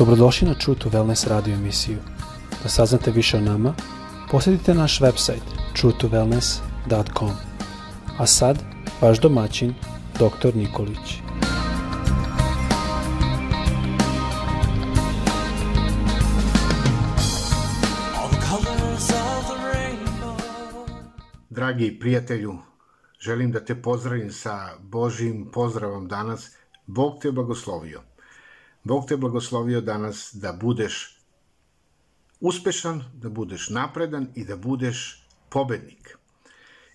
Dobrodošli na True to Wellness radio emisiju. Da saznate više o nama, posjetite naš website truetowellness.com. A sad, vaš domaćin, dr. Nikolić. Dragi prijatelju, želim da te pozdravim sa Božim pozdravom danas. Bog te blagoslovio. Bog te blagoslovio danas da budeš uspešan, da budeš napredan i da budeš pobednik.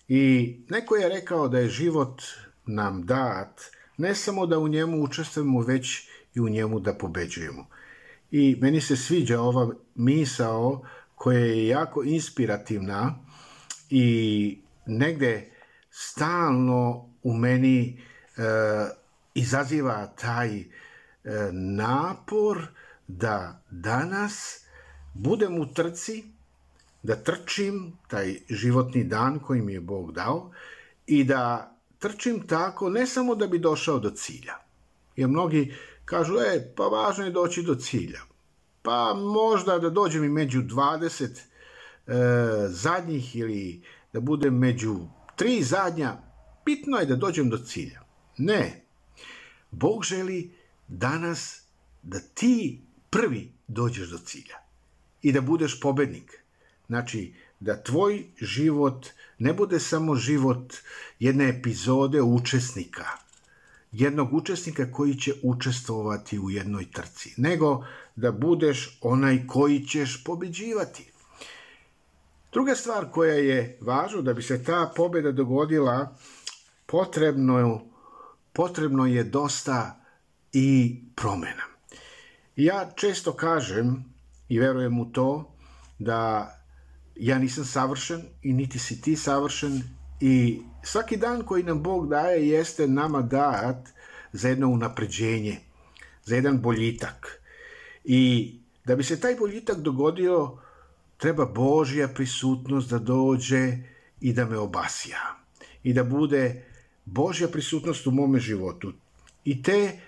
I neko je rekao da je život nam dat ne samo da u njemu učestvujemo, već i u njemu da pobeđujemo. I meni se sviđa ova misao koja je jako inspirativna i negde stalno u meni e, izaziva taj E, napor da danas budem u trci, da trčim taj životni dan koji mi je Bog dao i da trčim tako ne samo da bi došao do cilja. Jer mnogi kažu, e, pa važno je doći do cilja. Pa možda da dođem i među 20 e, zadnjih ili da budem među tri zadnja, bitno je da dođem do cilja. Ne. Bog želi danas da ti prvi dođeš do cilja i da budeš pobednik. Znači, da tvoj život ne bude samo život jedne epizode učesnika, jednog učesnika koji će učestvovati u jednoj trci, nego da budeš onaj koji ćeš pobeđivati. Druga stvar koja je važna da bi se ta pobeda dogodila, potrebno, potrebno je dosta i promena. Ja često kažem i verujem u to da ja nisam savršen i niti si ti savršen i svaki dan koji nam Bog daje jeste nama dat za jedno unapređenje, za jedan boljitak. I da bi se taj boljitak dogodio, treba Božja prisutnost da dođe i da me obasja. I da bude Božja prisutnost u mome životu. I te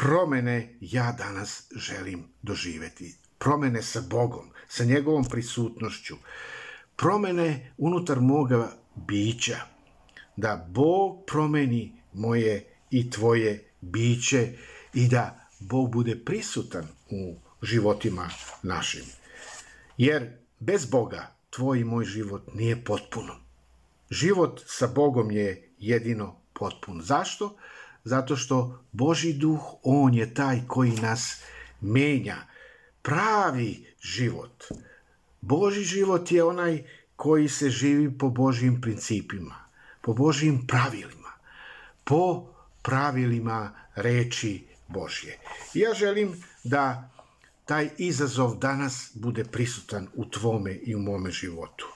promene ja danas želim doživeti. Promene sa Bogom, sa njegovom prisutnošću. Promene unutar moga bića. Da Bog promeni moje i tvoje biće i da Bog bude prisutan u životima našim. Jer bez Boga tvoj i moj život nije potpuno. Život sa Bogom je jedino potpun. Zašto? Zato što Boži duh, on je taj koji nas menja. Pravi život. Boži život je onaj koji se živi po Božim principima, po Božim pravilima, po pravilima reči Božje. Ja želim da taj izazov danas bude prisutan u tvome i u mome životu.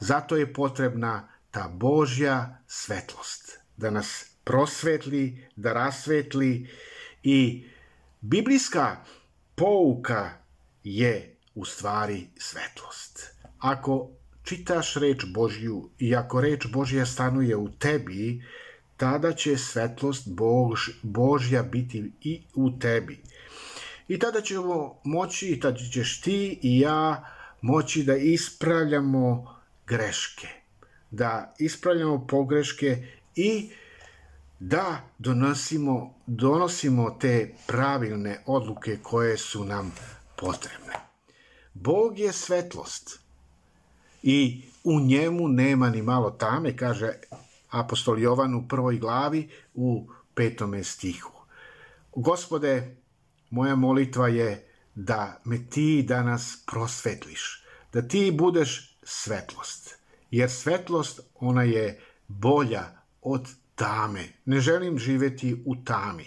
Zato je potrebna ta Božja svetlost, da nas prosvetli, da rasvetli i biblijska pouka je u stvari svetlost. Ako čitaš reč Božju i ako reč Božja stanuje u tebi, tada će svetlost Bož, Božja biti i u tebi. I tada ćemo moći, tada ćeš ti i ja moći da ispravljamo greške, da ispravljamo pogreške i da donosimo, donosimo te pravilne odluke koje su nam potrebne. Bog je svetlost i u njemu nema ni malo tame, kaže apostol Jovan u prvoj glavi u petome stihu. Gospode, moja molitva je da me ti danas prosvetliš, da ti budeš svetlost, jer svetlost ona je bolja od tame. Ne želim živeti u tami.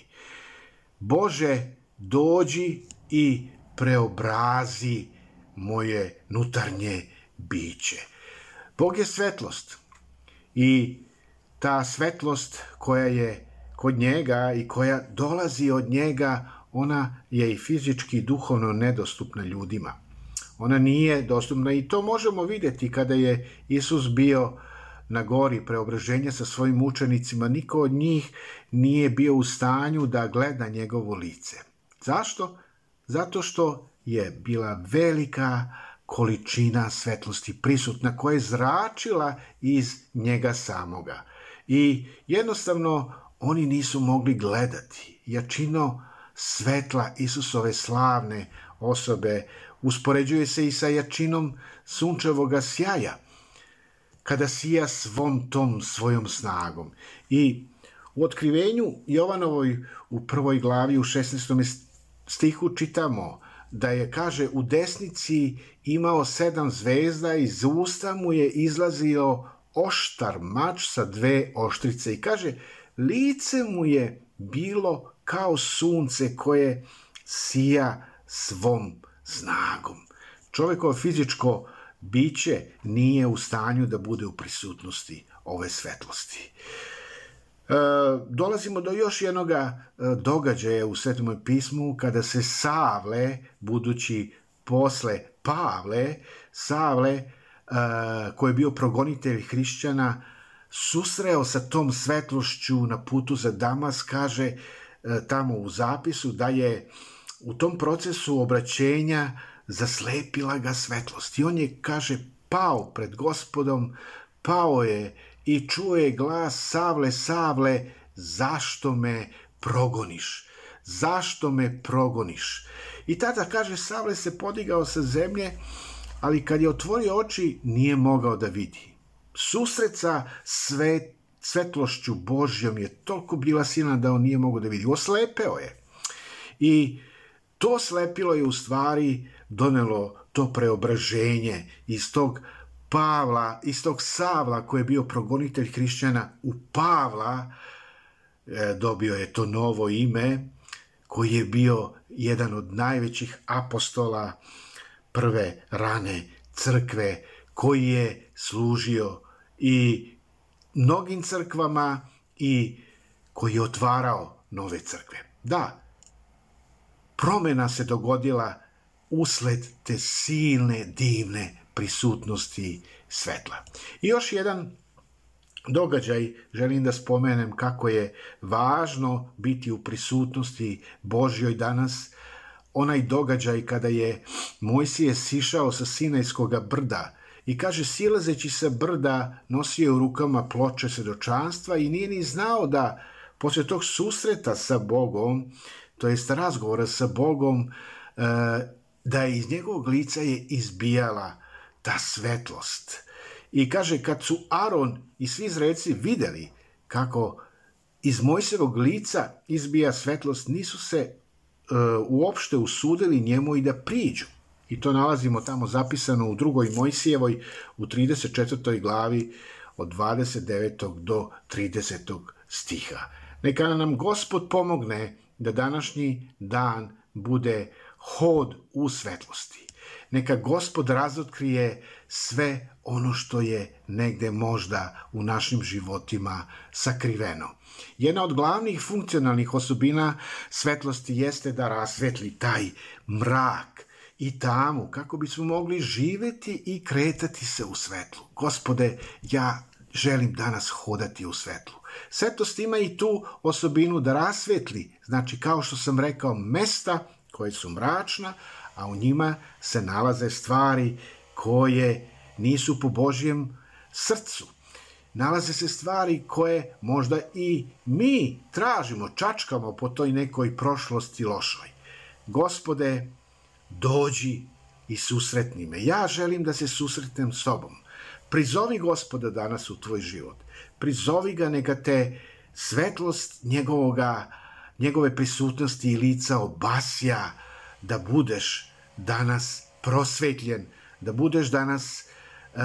Bože, dođi i preobrazi moje nutarnje biće. Bog je svetlost i ta svetlost koja je kod njega i koja dolazi od njega, ona je i fizički i duhovno nedostupna ljudima. Ona nije dostupna i to možemo videti kada je Isus bio na gori preobraženja sa svojim učenicima, niko od njih nije bio u stanju da gleda njegovo lice. Zašto? Zato što je bila velika količina svetlosti prisutna koja je zračila iz njega samoga. I jednostavno oni nisu mogli gledati jačino svetla Isusove slavne osobe uspoređuje se i sa jačinom sunčevoga sjaja kada sija svom tom svojom snagom. I u otkrivenju Jovanovoj u prvoj glavi u 16. stihu čitamo da je, kaže, u desnici imao sedam zvezda i iz usta mu je izlazio oštar mač sa dve oštrice i kaže, lice mu je bilo kao sunce koje sija svom snagom. Čovekovo fizičko biće nije u stanju da bude u prisutnosti ove svetlosti. E, dolazimo do još jednog e, događaja u Svetom pismu kada se Savle, budući posle Pavle, Savle, e, koji je bio progonitelj hrišćana, susreo sa tom svetlošću na putu za Damas, kaže e, tamo u zapisu da je u tom procesu obraćenja zaslepila ga svetlost. I on je, kaže, pao pred gospodom, pao je i čuo je glas Savle, Savle, zašto me progoniš? Zašto me progoniš? I tada, kaže, Savle se podigao sa zemlje, ali kad je otvorio oči, nije mogao da vidi. Susret sa svet, svetlošću Božjom je toliko bila silna da on nije mogao da vidi. Oslepeo je. I to slepilo je u stvari donelo to preobraženje iz tog Pavla, iz tog Savla koji je bio progonitelj hrišćana u Pavla, e, dobio je to novo ime, koji je bio jedan od najvećih apostola prve rane crkve, koji je služio i mnogim crkvama i koji je otvarao nove crkve. Da, promena se dogodila usled te silne, divne prisutnosti svetla. I još jedan događaj želim da spomenem kako je važno biti u prisutnosti Božjoj danas, onaj događaj kada je Mojsije sišao sa Sinajskoga brda i kaže silazeći sa brda nosio u rukama ploče svedočanstva i nije ni znao da posle tog susreta sa Bogom, to jest razgovora sa Bogom, e, da iz njegovog lica je izbijala ta svetlost. I kaže, kad su Aron i svi izreci videli kako iz Mojsevog lica izbija svetlost, nisu se uh, uopšte usudili njemu i da priđu. I to nalazimo tamo zapisano u drugoj Mojsijevoj u 34. glavi od 29. do 30. stiha. Neka nam Gospod pomogne da današnji dan bude hod u svetlosti. Neka gospod razotkrije sve ono što je negde možda u našim životima sakriveno. Jedna od glavnih funkcionalnih osobina svetlosti jeste da rasvetli taj mrak i tamu kako bismo mogli živeti i kretati se u svetlu. Gospode, ja želim danas hodati u svetlu. Svetost ima i tu osobinu da rasvetli, znači kao što sam rekao, mesta koje su mračna, a u njima se nalaze stvari koje nisu po Božjem srcu. Nalaze se stvari koje možda i mi tražimo, čačkamo po toj nekoj prošlosti lošoj. Gospode, dođi i susretni me. Ja želim da se susretnem s tobom. Prizovi gospoda danas u tvoj život. Prizovi ga, neka te svetlost njegovoga njegove prisutnosti i lica obasja, da budeš danas prosvetljen, da budeš danas uh,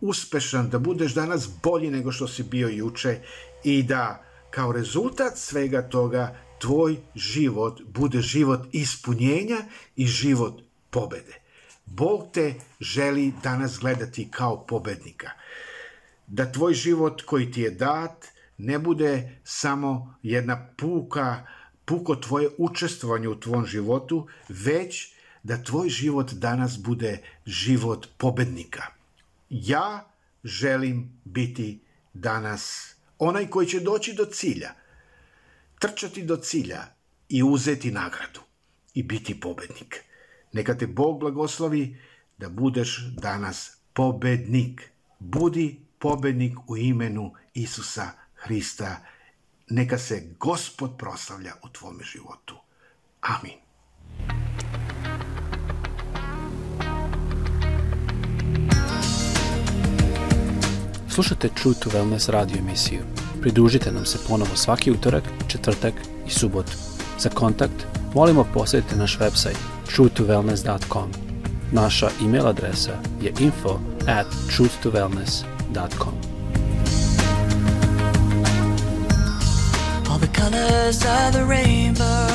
uspešan, da budeš danas bolji nego što si bio juče i da kao rezultat svega toga tvoj život bude život ispunjenja i život pobede. Bog te želi danas gledati kao pobednika. Da tvoj život koji ti je dat – ne bude samo jedna puka, puko tvoje učestvovanje u tvom životu, već da tvoj život danas bude život pobednika. Ja želim biti danas onaj koji će doći do cilja, trčati do cilja i uzeti nagradu. i biti pobednik. Neka te Bog blagoslovi da budeš danas pobednik. Budi pobednik u imenu Isusa Hrista. Neka se Gospod proslavlja u tvome životu. Amin. Slušajte True to Wellness radio emisiju. Pridružite nam se ponovo svaki utorak, četvrtak i subotu. Za kontakt molimo posjetite naš website truetowellness.com. Naša e-mail adresa je info at truthtowellness.com. colors of the rainbow